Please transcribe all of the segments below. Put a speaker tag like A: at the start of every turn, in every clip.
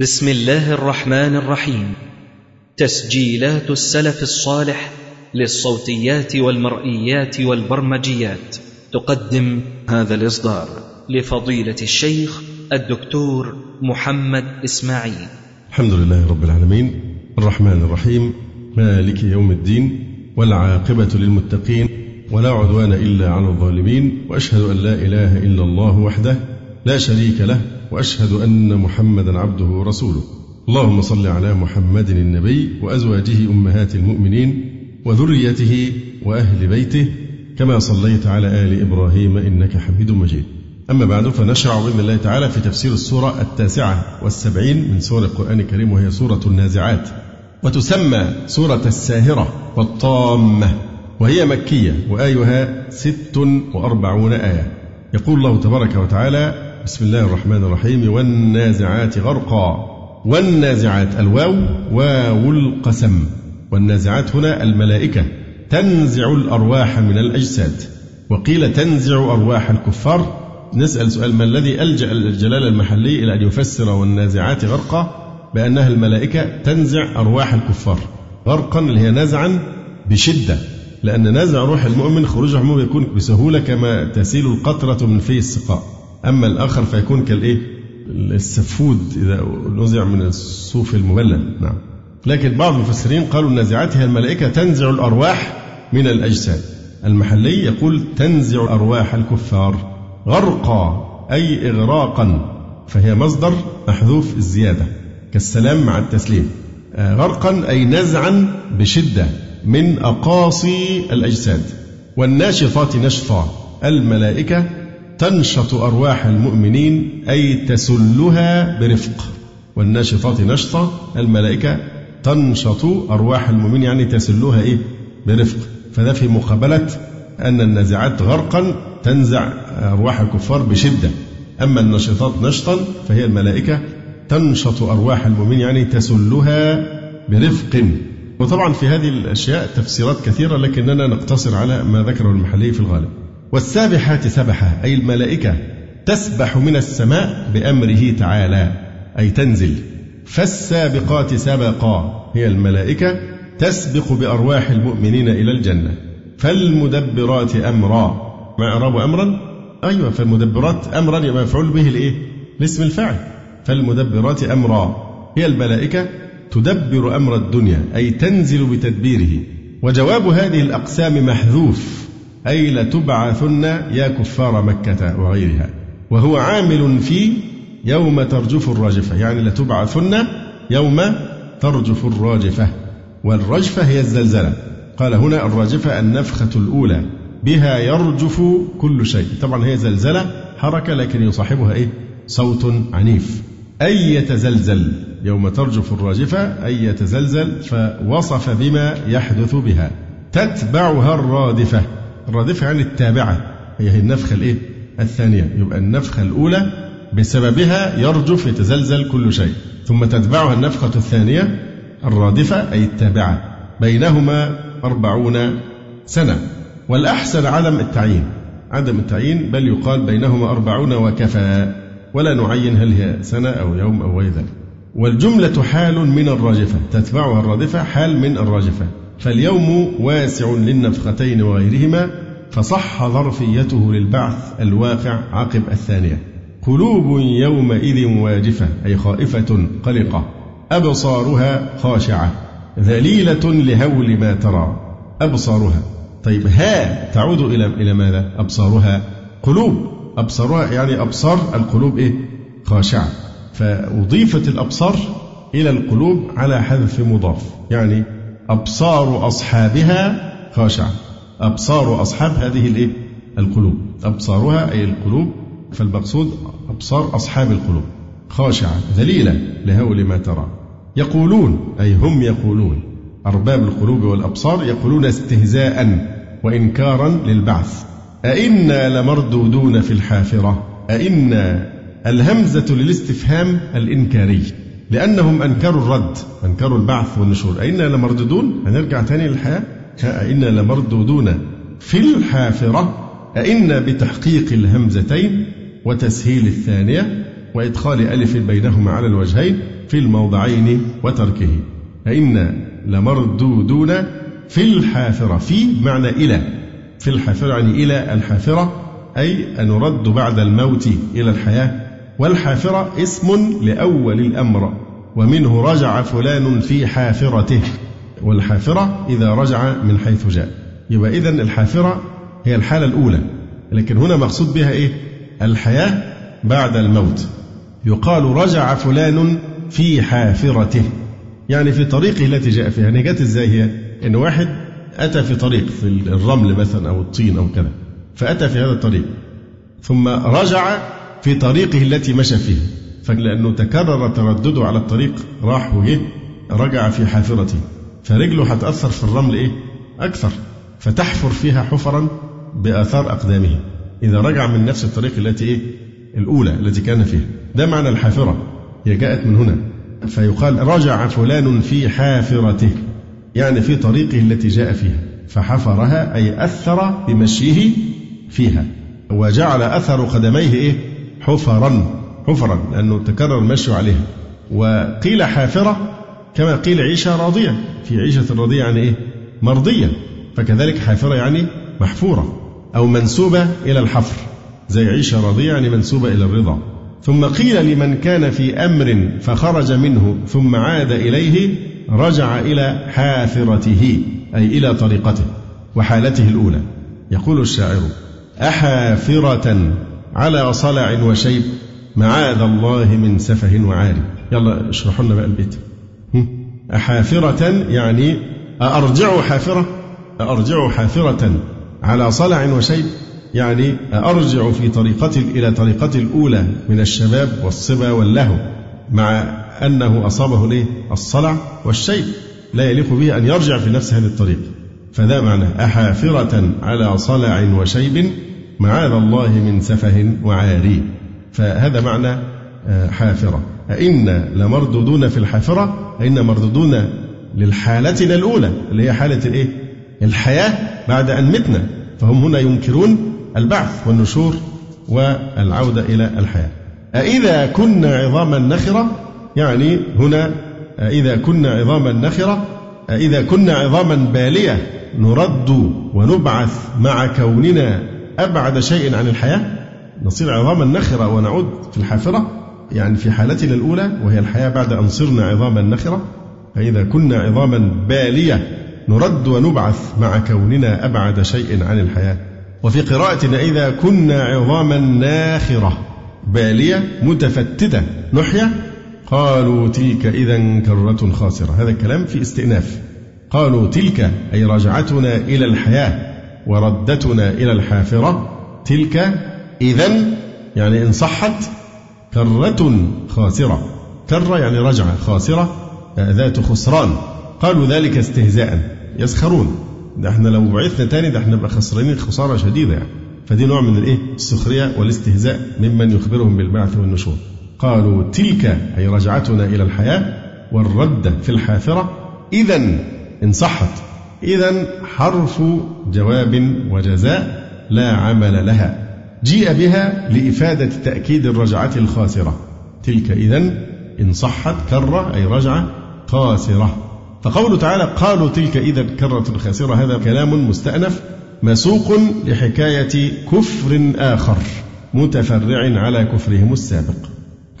A: بسم الله الرحمن الرحيم. تسجيلات السلف الصالح للصوتيات والمرئيات والبرمجيات. تقدم هذا الإصدار لفضيلة الشيخ الدكتور محمد إسماعيل.
B: الحمد لله رب العالمين. الرحمن الرحيم. مالك يوم الدين. والعاقبة للمتقين. ولا عدوان إلا على الظالمين. وأشهد أن لا إله إلا الله وحده لا شريك له. وأشهد أن محمدا عبده ورسوله. اللهم صل على محمد النبي وأزواجه أمهات المؤمنين وذريته وأهل بيته كما صليت على آل إبراهيم إنك حميد مجيد. أما بعد فنشرع بإذن الله تعالى في تفسير السورة التاسعة والسبعين من سور القرآن الكريم وهي سورة النازعات. وتسمى سورة الساهرة والطامة وهي مكية وآيها ست وأربعون آية. يقول الله تبارك وتعالى بسم الله الرحمن الرحيم. والنازعات غرقا. والنازعات الواو واو القسم. والنازعات هنا الملائكة. تنزع الأرواح من الأجساد. وقيل تنزع أرواح الكفار. نسأل سؤال ما الذي ألجأ الجلالة المحلي إلى أن يفسر والنازعات غرقا؟ بأنها الملائكة تنزع أرواح الكفار. غرقا اللي هي نزعا بشدة. لأن نزع روح المؤمن خروج يكون بسهولة كما تسيل القطرة من في السقاء. أما الآخر فيكون كالإيه؟ السفود إذا نزع من الصوف المبلل. نعم. لكن بعض المفسرين قالوا النازعات هي الملائكة تنزع الأرواح من الأجساد. المحلي يقول تنزع أرواح الكفار غرقا أي إغراقا فهي مصدر محذوف الزيادة كالسلام مع التسليم. غرقا أي نزعا بشدة من أقاصي الأجساد. والناشطات نشطا الملائكة تنشط أرواح المؤمنين أي تسلها برفق. والناشطات نشطا الملائكة تنشط أرواح المؤمنين يعني تسلها إيه؟ برفق. فده في مقابلة أن النازعات غرقا تنزع أرواح الكفار بشدة. أما النشطات نشطا فهي الملائكة تنشط أرواح المؤمنين يعني تسلها برفق. وطبعا في هذه الأشياء تفسيرات كثيرة لكننا نقتصر على ما ذكره المحلي في الغالب. والسابحات سبحة أي الملائكة تسبح من السماء بأمره تعالى أي تنزل. فالسابقات سبقا هي الملائكة تسبق بأرواح المؤمنين إلى الجنة. فالمدبرات أمرا. ما إعراب أمرا؟ أيوة فالمدبرات أمرا يبقى مفعول به الإيه الاسم الفاعل. فالمدبرات أمرا. هي الملائكة تدبر أمر الدنيا أي تنزل بتدبيره. وجواب هذه الأقسام محذوف. أي لتبعثن يا كفار مكة وغيرها. وهو عامل في يوم ترجف الراجفة. يعني لتبعثن يوم ترجف الراجفة. والرجفة هي الزلزلة. قال هنا الراجفة النفخة الأولى. بها يرجف كل شيء. طبعا هي زلزلة حركة لكن يصاحبها إيه؟ صوت عنيف. أي يتزلزل يوم ترجف الراجفة؟ أي يتزلزل فوصف بما يحدث بها. تتبعها الرادفة. الرادفة يعني التابعة. هي هي النفخة الإيه؟ الثانية. يبقى النفخة الأولى بسببها يرجف يتزلزل كل شيء. ثم تتبعها النفخة الثانية الرادفة أي التابعة. بينهما أربعون سنة. والأحسن عدم التعيين. عدم التعيين بل يقال بينهما أربعون وكفى. ولا نعين هل هي سنة أو يوم أو غير ذلك. والجملة حال من الراجفة. تتبعها الرادفة حال من الراجفة. فاليوم واسع للنفختين وغيرهما فصح ظرفيته للبعث الواقع عقب الثانية. قلوب يومئذ واجفة أي خائفة قلقة. أبصارها خاشعة. ذليلة لهول ما ترى. أبصارها. طيب ها تعود إلى إلى ماذا؟ أبصارها. قلوب. أبصارها يعني أبصار القلوب إيه؟ خاشعة. فأضيفت الأبصار إلى القلوب على حذف مضاف. يعني أبصار أصحابها خاشعة. أبصار أصحاب هذه الإيه؟ القلوب. أبصارها أي القلوب. فالمقصود أبصار أصحاب القلوب. خاشعة ذليلة لهول ما ترى. يقولون أي هم يقولون أرباب القلوب والأبصار يقولون استهزاء وإنكارا للبعث. أئنا لمردودون في الحافرة. أئنا الهمزة للاستفهام الإنكاري. لأنهم أنكروا الرد أنكروا البعث والنشور. أئنا لمردودون؟ هنرجع تاني للحياة؟ أئنا لمردودون في الحافرة؟ أئنا بتحقيق الهمزتين وتسهيل الثانية وإدخال ألف بينهما على الوجهين في الموضعين وتركه. فإن لمردودون في الحافرة في معنى إلى. في الحافرة يعني إلى الحافرة أي أن نرد بعد الموت إلى الحياة. والحافرة اسم لأول الأمر ومنه رجع فلان في حافرته. والحافرة إذا رجع من حيث جاء. يبقى إذا الحافرة هي الحالة الأولى لكن هنا مقصود بها إيه؟ الحياة بعد الموت. يقال رجع فلان في حافرته. يعني في طريقه التي جاء فيها. يعني جت إزاي هي؟ إن واحد أتى في طريق في الرمل مثلا أو الطين أو كذا فأتى في هذا الطريق. ثم رجع في طريقه التي مشى فيها فلأنه تكرر تردده على الطريق راح وجه رجع في حافرته. فرجله هتأثر في الرمل إيه؟ أكثر. فتحفر فيها حفرا بآثار أقدامه. إذا رجع من نفس الطريق التي إيه؟ الأولى التي كان فيها. ده معنى الحافرة. هي جاءت من هنا. فيقال رجع فلان في حافرته. يعني في طريقه التي جاء فيها. فحفرها أي أثر بمشيه فيها. وجعل أثر قدميه إيه؟ حفرا حفرا لأنه تكرر المشي عليها. وقيل حافرة كما قيل عيشة راضية. في عيشة راضية يعني إيه؟ مرضية. فكذلك حافرة يعني محفورة أو منسوبة إلى الحفر. زي عيشة راضية يعني منسوبة إلى الرضا. ثم قيل لمن كان في أمر فخرج منه ثم عاد إليه رجع إلى حافرته أي إلى طريقته وحالته الأولى. يقول الشاعر أحافرة على صلع وشيب معاذ الله من سفه وعار يلا اشرحوا لنا بقى البيت. أحافرة يعني أرجع حافرة؟ أرجع حافرة على صلع وشيب يعني أرجع في طريقتي إلى طريقتي الأولى من الشباب والصبا واللهو مع أنه أصابه ليه؟ الصلع والشيب. لا يليق به أن يرجع في نفس هذه الطريق. فذا معنى أحافرة على صلع وشيب معاذ الله من سفه وعاري. فهذا معنى آه، حافرة. أئن لمردودون في الحافرة أئن مردودون للحالتنا الأولى اللي هي حالة الإيه؟ الحياة بعد أن متنا. فهم هنا ينكرون البعث والنشور والعودة إلى الحياة. أإذا كنا عظاما نخرة يعني هنا إذا كنا عظاما نخرة أإذا كنا عظاما بالية نرد ونبعث مع كوننا أبعد شيء عن الحياة؟ نصير عظاما نخرة ونعود في الحافرة؟ يعني في حالتنا الأولى وهي الحياة بعد أن صرنا عظاما نخرة؟ فإذا كنا عظاما بالية نرد ونبعث مع كوننا أبعد شيء عن الحياة. وفي قراءة إذا كنا عظاما ناخرة بالية متفتتة نحية قالوا تلك إذا كرة خاسرة. هذا الكلام في استئناف. قالوا تلك أي رجعتنا إلى الحياة. وردتنا إلى الحافرة. تلك إذا يعني إن صحت كرة خاسرة. كرة يعني رجعة خاسرة ذات خسران. قالوا ذلك استهزاء. يسخرون. ده إحنا لو بعثنا تاني ده إحنا نبقى خسرانين خسارة شديدة يعني. فدي نوع من الإيه؟ السخرية والاستهزاء ممن يخبرهم بالبعث والنشور. قالوا تلك أي رجعتنا إلى الحياة والرد في الحافرة. إذا إن صحت إذا حرف جواب وجزاء لا عمل لها. جيء بها لإفادة تأكيد الرجعة الخاسرة. تلك إذا إن صحت كرة أي رجعة خاسرة. فقوله تعالى قالوا تلك إذا كرة خاسرة هذا كلام مستأنف مسوق لحكاية كفر آخر متفرع على كفرهم السابق.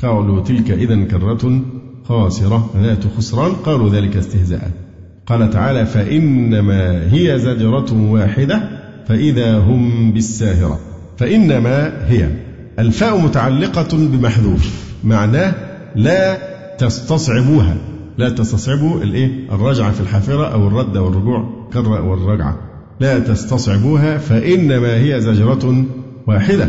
B: قالوا تلك إذا كرة خاسرة ذات خسران قالوا ذلك استهزاء. قال تعالى فإنما هي زجرة واحدة فإذا هم بالساهرة. فإنما هي الفاء متعلقة بمحذوف معناه لا تستصعبوها. لا تستصعبوا الإيه؟ الرجعة في الحافرة أو الرد أو الرجوع كر والرجعة. لا تستصعبوها فإنما هي زجرة واحدة.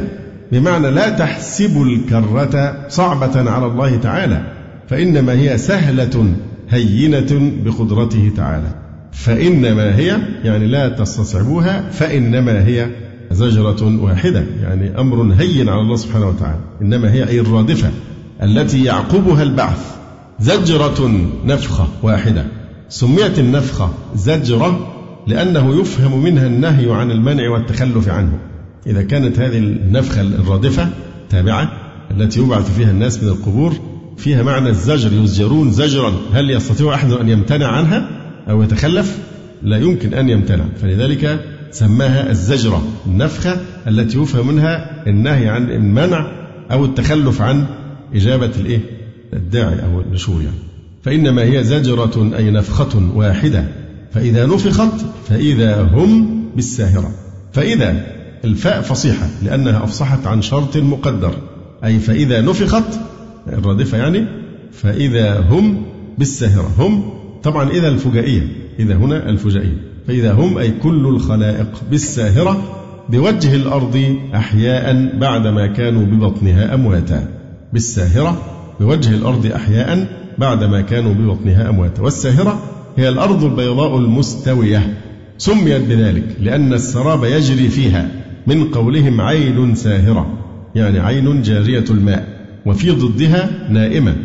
B: بمعنى لا تحسبوا الكرة صعبة على الله تعالى فإنما هي سهلة هينة بقدرته تعالى. فإنما هي يعني لا تستصعبوها فإنما هي زجرة واحدة يعني أمر هين على الله سبحانه وتعالى. إنما هي أي الرادفة التي يعقبها البعث. زجرة نفخة واحدة. سميت النفخة زجرة لأنه يفهم منها النهي عن المنع والتخلف عنه. إذا كانت هذه النفخة الرادفة تابعة التي يبعث فيها الناس من القبور فيها معنى الزجر يزجرون زجرا. هل يستطيع أحد أن يمتنع عنها أو يتخلف؟ لا يمكن أن يمتنع. فلذلك سماها الزجرة النفخة التي يفهم منها النهي عن المنع أو التخلف عن إجابة الإيه؟ الداعي أو النشور يعني. فإنما هي زجرة أي نفخة واحدة. فإذا نفخت فإذا هم بالساهرة. فإذا الفاء فصيحة لأنها أفصحت عن شرط مقدر. أي فإذا نفخت الرادفة يعني فإذا هم بالساهرة هم طبعا إذا الفجائية إذا هنا الفجائية فإذا هم أي كل الخلائق بالساهرة بوجه الأرض أحياء بعدما كانوا ببطنها أمواتا بالساهرة بوجه الأرض أحياء بعدما كانوا ببطنها أمواتا والساهرة هي الأرض البيضاء المستوية سميت بذلك لأن السراب يجري فيها من قولهم عين ساهرة يعني عين جارية الماء. وفي ضدها نائمة.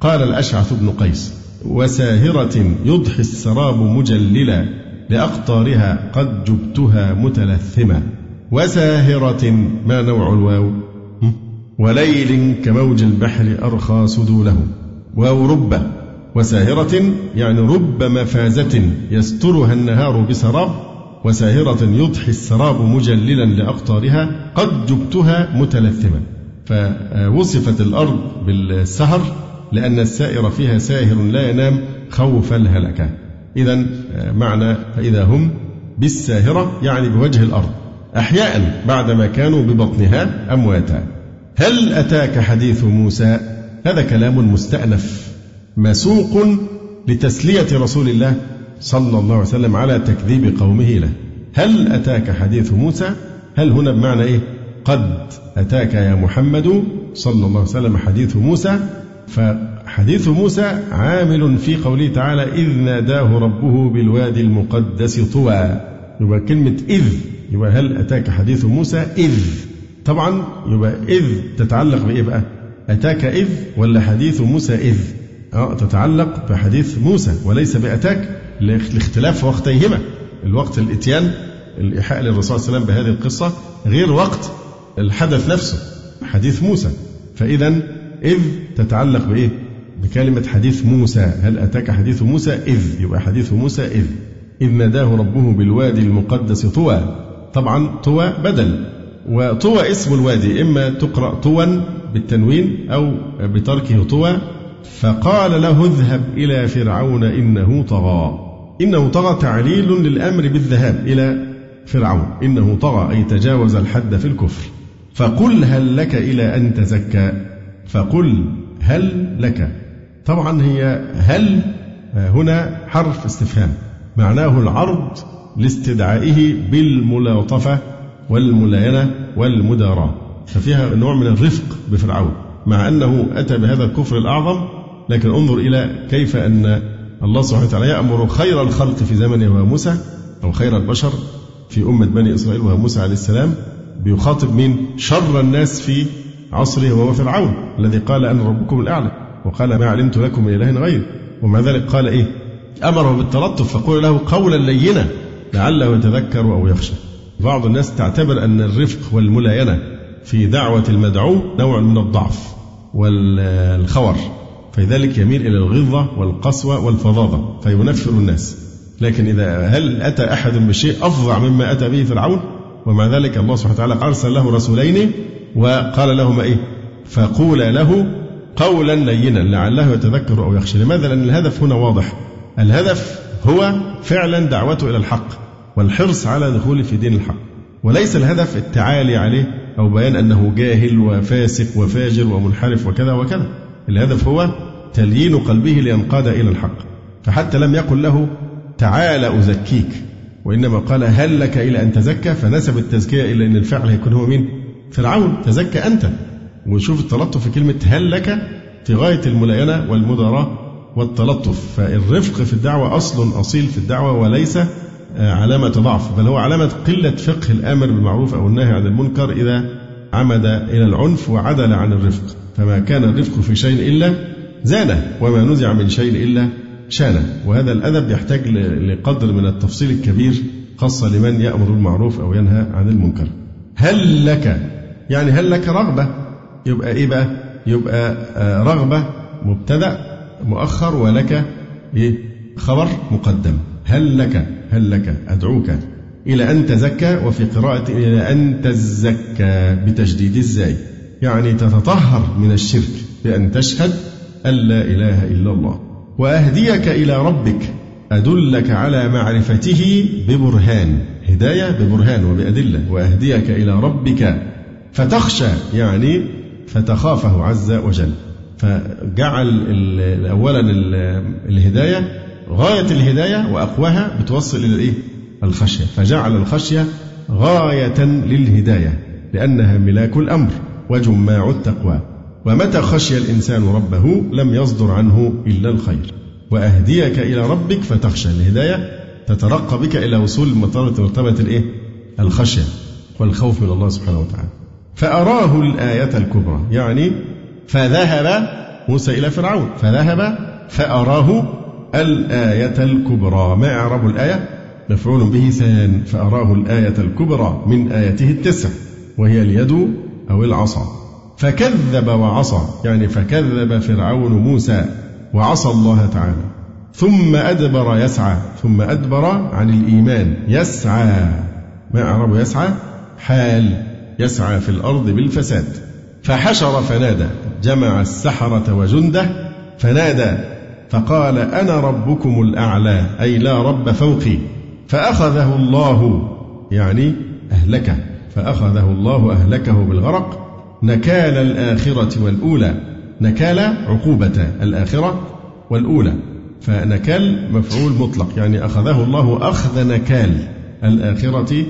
B: قال الأشعث بن قيس وساهرة يضحي السراب مجللا لأقطارها قد جبتها متلثمة. وساهرة ما نوع الواو؟ وليل كموج البحر أرخى سدوله. واو رب. وساهرة يعني رب مفازة يسترها النهار بسراب. وساهرة يضحي السراب مجللا لأقطارها قد جبتها متلثما فوصفت الأرض بالسهر لأن السائر فيها ساهر لا ينام خوف الهلكة. إذا معنى فإذا هم بالساهرة يعني بوجه الأرض. أحياء بعدما كانوا ببطنها أمواتا. هل أتاك حديث موسى؟ هذا كلام مستأنف. مسوق لتسلية رسول الله صلى الله عليه وسلم على تكذيب قومه له. هل أتاك حديث موسى؟ هل هنا بمعنى إيه؟ قد أتاك يا محمد صلى الله عليه وسلم حديث موسى فحديث موسى عامل في قوله تعالى إذ ناداه ربه بالوادي المقدس طوى. يبقى كلمة إذ يبقى هل أتاك حديث موسى؟ إذ. طبعا يبقى إذ تتعلق بإيه بقى؟ أتاك إذ ولا حديث موسى إذ أه تتعلق بحديث موسى وليس بأتاك لاختلاف وقتيهما الوقت الإتيان الإيحاء للرسول صلى الله عليه وسلم بهذه القصة غير وقت الحدث نفسه حديث موسى. فإذا إذ تتعلق بإيه؟ بكلمة حديث موسى. هل أتاك حديث موسى؟ إذ. يبقى حديث موسى إذ. إذ ناداه ربه بالوادي المقدس طوى. طبعا طوى بدل. وطوى اسم الوادي إما تقرأ طوى بالتنوين أو بتركه طوى. فقال له اذهب إلى فرعون إنه طغى. إنه طغى تعليل للأمر بالذهاب إلى فرعون. إنه طغى أي تجاوز الحد في الكفر. فقل هل لك إلى أن تزكى؟ فقل هل لك. طبعا هي هل هنا حرف استفهام. معناه العرض لاستدعائه بالملاطفة والملاينة والمداراة ففيها نوع من الرفق بفرعون. مع أنه أتى بهذا الكفر الأعظم لكن انظر إلى كيف أن الله سبحانه وتعالى يأمر خير الخلق في زمنه وهو موسى أو خير البشر في أمة بني إسرائيل وهو موسى عليه السلام. بيخاطب مين؟ شر الناس في عصره وهو فرعون الذي قال أنا ربكم الأعلى وقال ما علمت لكم من إله غيري ومع ذلك قال إيه؟ أمره بالتلطف فقول له قولا لينا لعله يتذكر أو يخشى بعض الناس تعتبر أن الرفق والملاينة في دعوة المدعو نوع من الضعف والخور فلذلك يميل إلى الغلظة والقسوة والفظاظة فينفر الناس لكن إذا هل أتى أحد بشيء أفظع مما أتى به فرعون ومع ذلك الله سبحانه وتعالى أرسل له رسولين وقال لهما إيه؟ فقولا له قولا لينا لعله يتذكر أو يخشى. لماذا؟ لأن الهدف هنا واضح. الهدف هو فعلا دعوته إلى الحق والحرص على دخول في دين الحق. وليس الهدف التعالي عليه أو بيان أنه جاهل وفاسق وفاجر ومنحرف وكذا وكذا. الهدف هو تليين قلبه لينقاد إلى الحق. فحتى لم يقل له تعال أزكيك. وإنما قال هل لك إلى أن تزكى؟ فنسب التزكية إلى أن الفعل هيكون هو مين؟ فرعون. تزكى أنت. وشوف التلطف في كلمة هل لك في غاية الملاينة والمداراة والتلطف. فالرفق في الدعوة أصل أصيل في الدعوة وليس آه، علامة ضعف بل هو علامة قلة فقه الآمر بالمعروف أو النهي عن المنكر إذا عمد إلى العنف وعدل عن الرفق. فما كان الرفق في شيء إلا زانه وما نزع من شيء إلا شانه. وهذا الأدب يحتاج لقدر من التفصيل الكبير خاصة لمن يأمر بالمعروف أو ينهى عن المنكر. هل لك؟ يعني هل لك رغبة؟ يبقى إيه بقى؟ يبقى آه، رغبة مبتدأ مؤخر ولك إيه؟ خبر مقدم. هل لك؟ هل لك؟ أدعوك إلى أن تزكى وفي قراءة إلى أن تزكى بتشديد الزاي. يعني تتطهر من الشرك بأن تشهد أن لا إله إلا الله. وأهديك إلى ربك أدلك على معرفته ببرهان هداية ببرهان وبأدلة وأهديك إلى ربك فتخشى يعني فتخافه عز وجل. فجعل أولا الهداية غاية الهداية وأقواها بتوصل إلى الإيه؟ الخشية. فجعل الخشية غاية للهداية لأنها ملاك الأمر وجماع التقوى. ومتى خشي الإنسان ربه لم يصدر عنه إلا الخير. وأهديك إلى ربك فتخشى. الهداية تترقى بك إلى وصول مرتبة مرتبة الإيه؟ الخشية والخوف من الله سبحانه وتعالى. فأراه الآية الكبرى يعني فذهب موسى إلى فرعون. فذهب فأراه الآية الكبرى. ما إعراب الآية؟ مفعول به ثان. فأراه الآية الكبرى من آياته التسع وهي اليد أو العصا. فكذب وعصى. يعني فكذب فرعون موسى وعصى الله تعالى. ثم أدبر يسعى. ثم أدبر عن الإيمان. يسعى. ما أعرب يسعى؟ حال. يسعى في الأرض بالفساد. فحشر فنادى. جمع السحرة وجنده فنادى. فقال أنا ربكم الأعلى. أي لا رب فوقي. فأخذه الله. يعني أهلكه. فأخذه الله أهلكه بالغرق. نكال الآخرة والأولى. نكال عقوبة الآخرة والأولى. فنكال مفعول مطلق يعني أخذه الله أخذ نكال الآخرة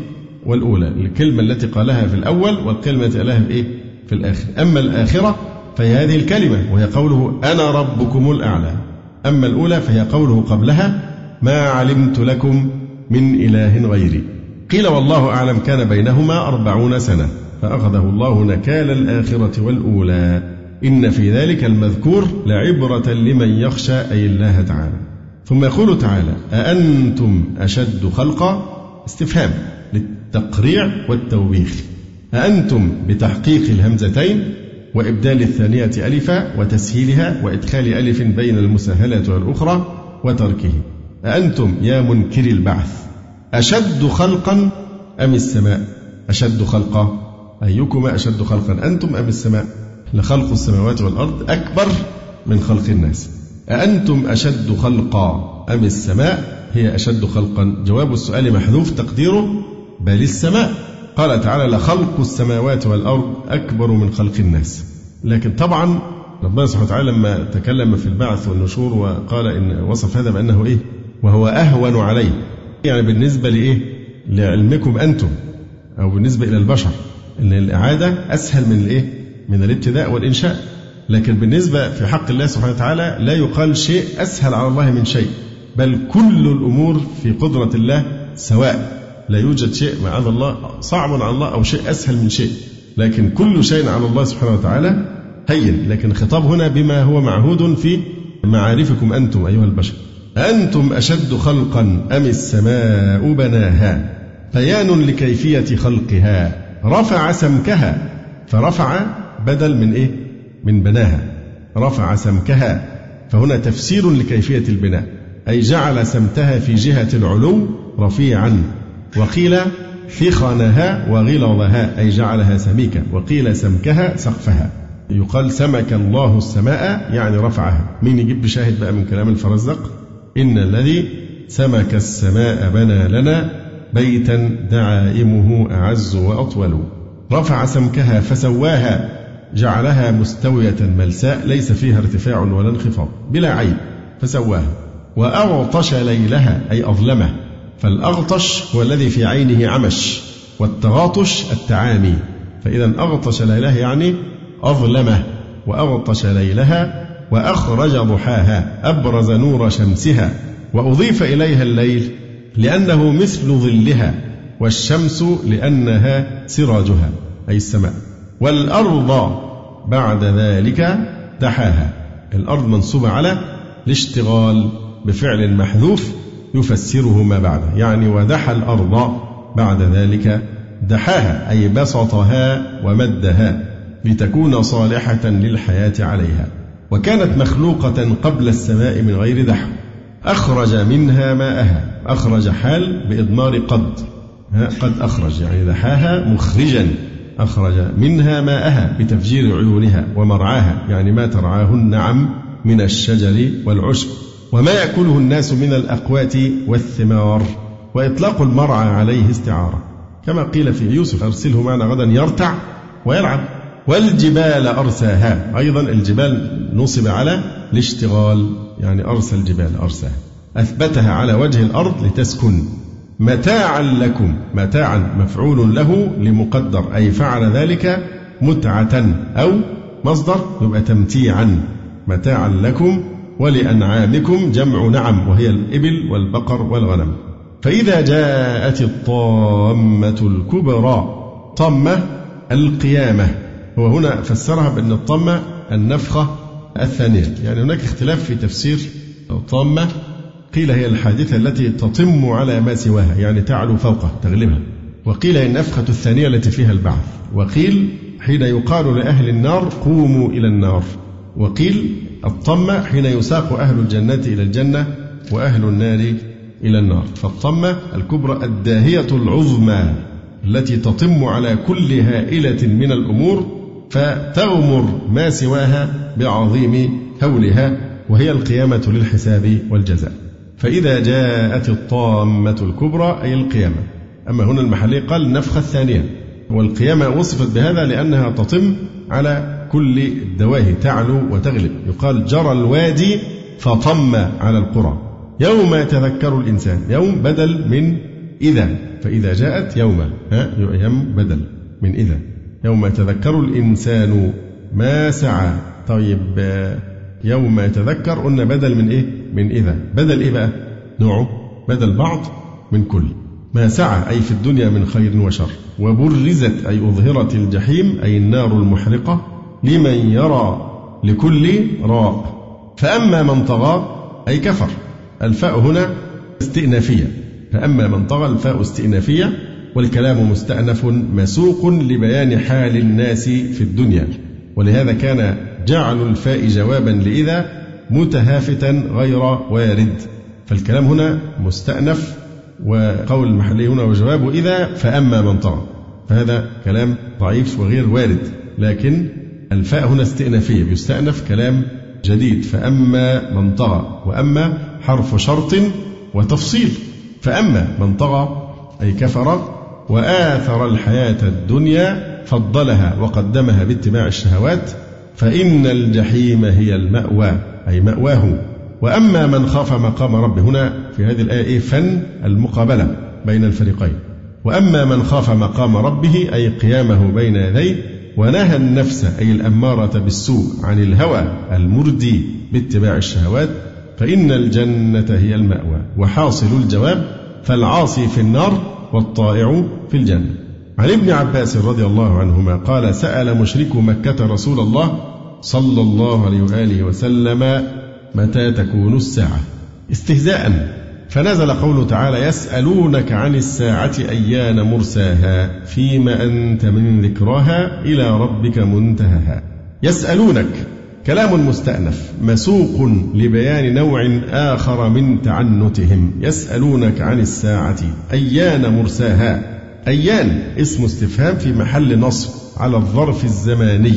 B: والأولى. الكلمة التي قالها في الأول والكلمة التي قالها في إيه؟ في الآخر. أما الآخرة فهي هذه الكلمة وهي قوله أنا ربكم الأعلى. أما الأولى فهي قوله قبلها ما علمت لكم من إله غيري. قيل والله أعلم كان بينهما أربعون سنة. فأخذه الله نكال الآخرة والأولى. إن في ذلك المذكور لعبرة لمن يخشى أي الله تعالى. ثم يقول تعالى أأنتم أشد خلقا؟ استفهام للتقريع والتوبيخ. أأنتم بتحقيق الهمزتين وإبدال الثانية ألفا وتسهيلها وإدخال ألف بين المسهلة والأخرى وتركه. أأنتم يا منكر البعث أشد خلقا أم السماء؟ أشد خلقا؟ أيكما أشد خلقا أنتم أم السماء؟ لخلق السماوات والأرض أكبر من خلق الناس. أأنتم أشد خلقا أم السماء؟ هي أشد خلقا. جواب السؤال محذوف تقديره بل السماء. قال تعالى لخلق السماوات والأرض أكبر من خلق الناس. لكن طبعا ربنا سبحانه وتعالى لما تكلم في البعث والنشور وقال إن وصف هذا بأنه إيه؟ وهو أهون عليه. يعني بالنسبة لإيه؟ لعلمكم أنتم أو بالنسبة إلى البشر. أن الإعادة أسهل من الإيه؟ من الابتداء والإنشاء. لكن بالنسبة في حق الله سبحانه وتعالى لا يقال شيء أسهل على الله من شيء بل كل الأمور في قدرة الله سواء لا يوجد شيء معاذ الله صعب على الله أو شيء أسهل من شيء. لكن كل شيء على الله سبحانه وتعالى هين. لكن الخطاب هنا بما هو معهود في معارفكم أنتم أيها البشر. أنتم أشد خلقا أم السماء بناها؟ بيان لكيفية خلقها. رفع سمكها فرفع بدل من إيه؟ من بناها. رفع سمكها فهنا تفسير لكيفية البناء. أي جعل سمتها في جهة العلو رفيعا وقيل ثخنها وغلظها أي جعلها سميكة وقيل سمكها سقفها. يقال سمك الله السماء يعني رفعها. مين يجيب بشاهد بقى من كلام الفرزدق؟ إن الذي سمك السماء بنى لنا بيتا دعائمه أعز وأطول. رفع سمكها فسواها جعلها مستوية ملساء ليس فيها ارتفاع ولا انخفاض بلا عيب فسواها. وأغطش ليلها أي أظلمه. فالأغطش هو الذي في عينه عمش والتغاطش التعامي فإذا أغطش ليلها يعني أظلمه. وأغطش ليلها وأخرج ضحاها أبرز نور شمسها. وأضيف إليها الليل لأنه مثل ظلها والشمس لأنها سراجها أي السماء. والأرض بعد ذلك دحاها. الأرض منصوبة على الاشتغال بفعل محذوف يفسره ما بعده. يعني ودحى الأرض بعد ذلك دحاها أي بسطها ومدها لتكون صالحة للحياة عليها. وكانت مخلوقة قبل السماء من غير دحو أخرج منها ماءها. أخرج حال بإضمار قد. قد أخرج. يعني دحاها مخرجا. أخرج منها ماءها بتفجير عيونها ومرعاها. يعني ما ترعاه النعم من الشجر والعشب. وما يأكله الناس من الأقوات والثمار. وإطلاق المرعى عليه استعارة. كما قيل في يوسف أرسله معنا غدا يرتع ويلعب. والجبال أرساها. أيضا الجبال نصب على الاشتغال يعني أرسى الجبال أرساها أثبتها على وجه الأرض لتسكن. متاعا لكم متاعا مفعول له لمقدر أي فعل ذلك متعة أو مصدر يبقى تمتيعا. متاعا لكم ولأنعامكم جمع نعم وهي الإبل والبقر والغنم. فإذا جاءت الطامة الكبرى طمة القيامة. هو هنا فسرها بأن الطمة النفخة الثانية. يعني هناك اختلاف في تفسير الطامة قيل هي الحادثة التي تطم على ما سواها يعني تعلو فوقه تغلبها. وقيل هي النفخة الثانية التي فيها البعث. وقيل حين يقال لأهل النار قوموا إلى النار. وقيل الطمة حين يساق أهل الجنة إلى الجنة وأهل النار إلى النار. فالطمة الكبرى الداهية العظمى التي تطم على كل هائلة من الأمور فتغمر ما سواها بعظيم هولها وهي القيامة للحساب والجزاء. فإذا جاءت الطامة الكبرى أي القيامة. أما هنا المحلي قال النفخة الثانية. والقيامة وصفت بهذا لأنها تطم على كل الدواهي تعلو وتغلب. يقال جرى الوادي فطم على القرى. يوم يتذكر الإنسان يوم بدل من إذا. فإذا جاءت يوم ها يوم بدل من إذا. يوم يتذكر الإنسان ما سعى. طيب يوم يتذكر قلنا بدل من إيه؟ من إذا. بدل إيه بقى؟ نوعه بدل بعض من كل. ما سعى أي في الدنيا من خير وشر. وبرزت أي أظهرت الجحيم أي النار المحرقة لمن يرى لكل راء. فأما من طغى أي كفر. الفاء هنا استئنافية. فأما من طغى الفاء استئنافية. والكلام مستأنف مسوق لبيان حال الناس في الدنيا. ولهذا كان جعل الفاء جوابا لإذا متهافتا غير وارد. فالكلام هنا مستأنف وقول المحلي هنا وجواب إذا فأما من طغى. فهذا كلام ضعيف وغير وارد. لكن الفاء هنا استئنافية. يستأنف كلام جديد. فأما من طغى. وأما حرف شرط وتفصيل. فأما من طغى أي كفر وآثر الحياة الدنيا فضلها وقدمها باتباع الشهوات فإن الجحيم هي المأوى أي مأواه. وأما من خاف مقام ربه هنا في هذه الآية فن المقابلة بين الفريقين. وأما من خاف مقام ربه أي قيامه بين يديه ونهى النفس أي الأمارة بالسوء عن الهوى المردي باتباع الشهوات فإن الجنة هي المأوى. وحاصل الجواب فالعاصي في النار والطائع في الجنة. عن ابن عباس رضي الله عنهما قال سأل مشرك مكة رسول الله صلى الله عليه وآله وسلم متى تكون الساعة. استهزاء. فنزل قوله تعالى يسألونك عن الساعة أيان مرساها فيما أنت من ذكراها إلى ربك منتهاها. يسألونك. كلام مستأنف مسوق لبيان نوع آخر من تعنتهم يسألونك عن الساعة أيان مرساها؟ أيان اسم استفهام في محل نصب على الظرف الزماني.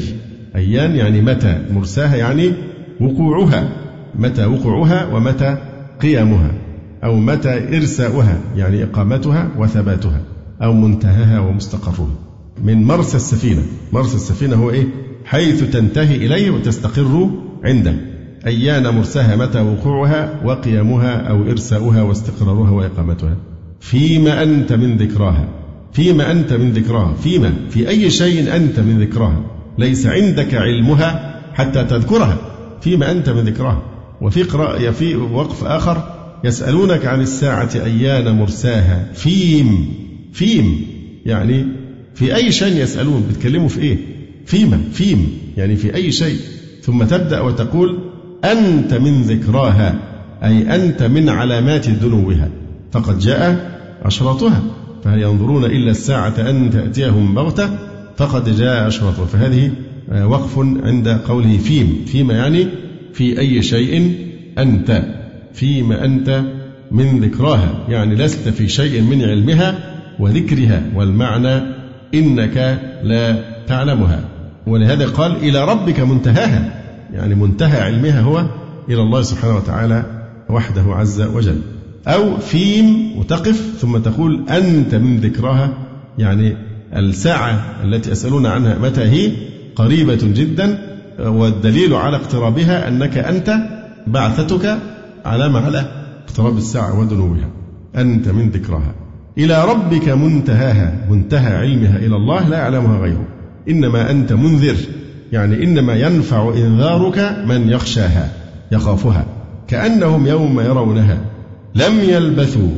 B: أيان يعني متى؟ مرساها يعني وقوعها. متى وقوعها ومتى قيامها؟ أو متى إرساؤها يعني إقامتها وثباتها أو منتهاها ومستقرها. من مرسى السفينة. مرسى السفينة هو إيه؟ حيث تنتهي إليه وتستقر عنده. أيان مرساها متى وقوعها وقيامها أو إرساؤها واستقرارها وإقامتها. فيما أنت من ذكراها. فيما أنت من ذكراها. فيما؟ في أي شيء أنت من ذكراها. ليس عندك علمها حتى تذكرها. فيما أنت من ذكراها. وفي قراءة في وقف آخر يسألونك عن الساعة أيان مرساها. فيم. فيم. يعني في أي شيء يسألون. بتكلموا في إيه؟ فيما فيم يعني في أي شيء. ثم تبدأ وتقول أنت من ذكراها أي أنت من علامات دنوها فقد جاء أشراطها. فهل ينظرون إلا الساعة أن تأتيهم بغتة؟ فقد جاء أشراطها. فهذه آه، وقف عند قوله فيم فيما يعني في أي شيء أنت. فيما أنت من ذكراها. يعني لست في شيء من علمها وذكرها. والمعنى إنك لا تعلمها. ولهذا قال إلى ربك منتهاها. يعني منتهى علمها هو إلى الله سبحانه وتعالى وحده عز وجل. أو فيم وتقف ثم تقول أنت من ذكراها. يعني الساعة التي أسألون عنها متى هي؟ قريبة جدا. والدليل على اقترابها أنك أنت بعثتك علامة على اقتراب الساعة ودنوها أنت من ذكرها إلى ربك منتهاها. منتهى علمها إلى الله لا يعلمها غيره. إنما أنت منذر. يعني إنما ينفع إنذارك من يخشاها يخافها. كأنهم يوم يرونها لم يلبثوا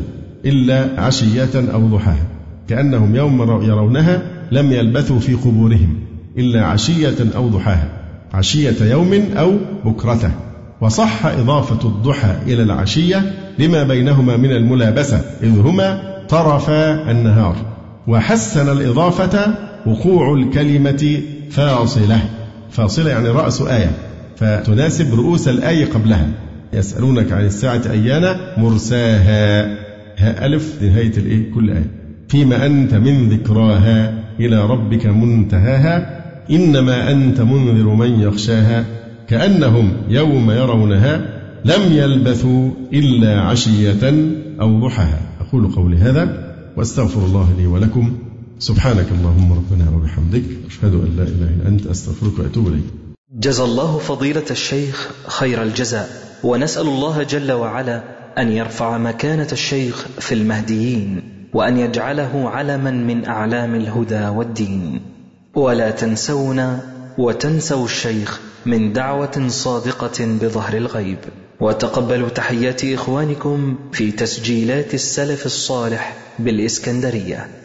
B: إلا عشية أو ضحاها. كأنهم يوم يرونها لم يلبثوا في قبورهم إلا عشية أو ضحاها. عشية يوم أو بكرته وصح إضافة الضحى إلى العشية لما بينهما من الملابسة إذ هما طرفا النهار. وحسن الإضافة وقوع الكلمة فاصلة. فاصلة يعني رأس آية. فتناسب رؤوس الآية قبلها. يسألونك عن الساعة أيان مرساها. ها ألف نهاية الإيه؟ كل آية. فيما أنت من ذكراها إلى ربك منتهاها إنما أنت منذر من يخشاها. كأنهم يوم يرونها لم يلبثوا إلا عشية أو ضحاها. أقول قولي هذا وأستغفر الله لي ولكم. سبحانك اللهم ربنا وبحمدك أشهد أن لا إله إلا أنت أستغفرك وأتوب إليك.
A: جزى الله فضيلة الشيخ خير الجزاء ونسأل الله جل وعلا أن يرفع مكانة الشيخ في المهديين وأن يجعله علما من أعلام الهدى والدين. ولا تنسونا وتنسوا الشيخ من دعوة صادقة بظهر الغيب. وتقبلوا تحيات إخوانكم في تسجيلات السلف الصالح بالإسكندرية.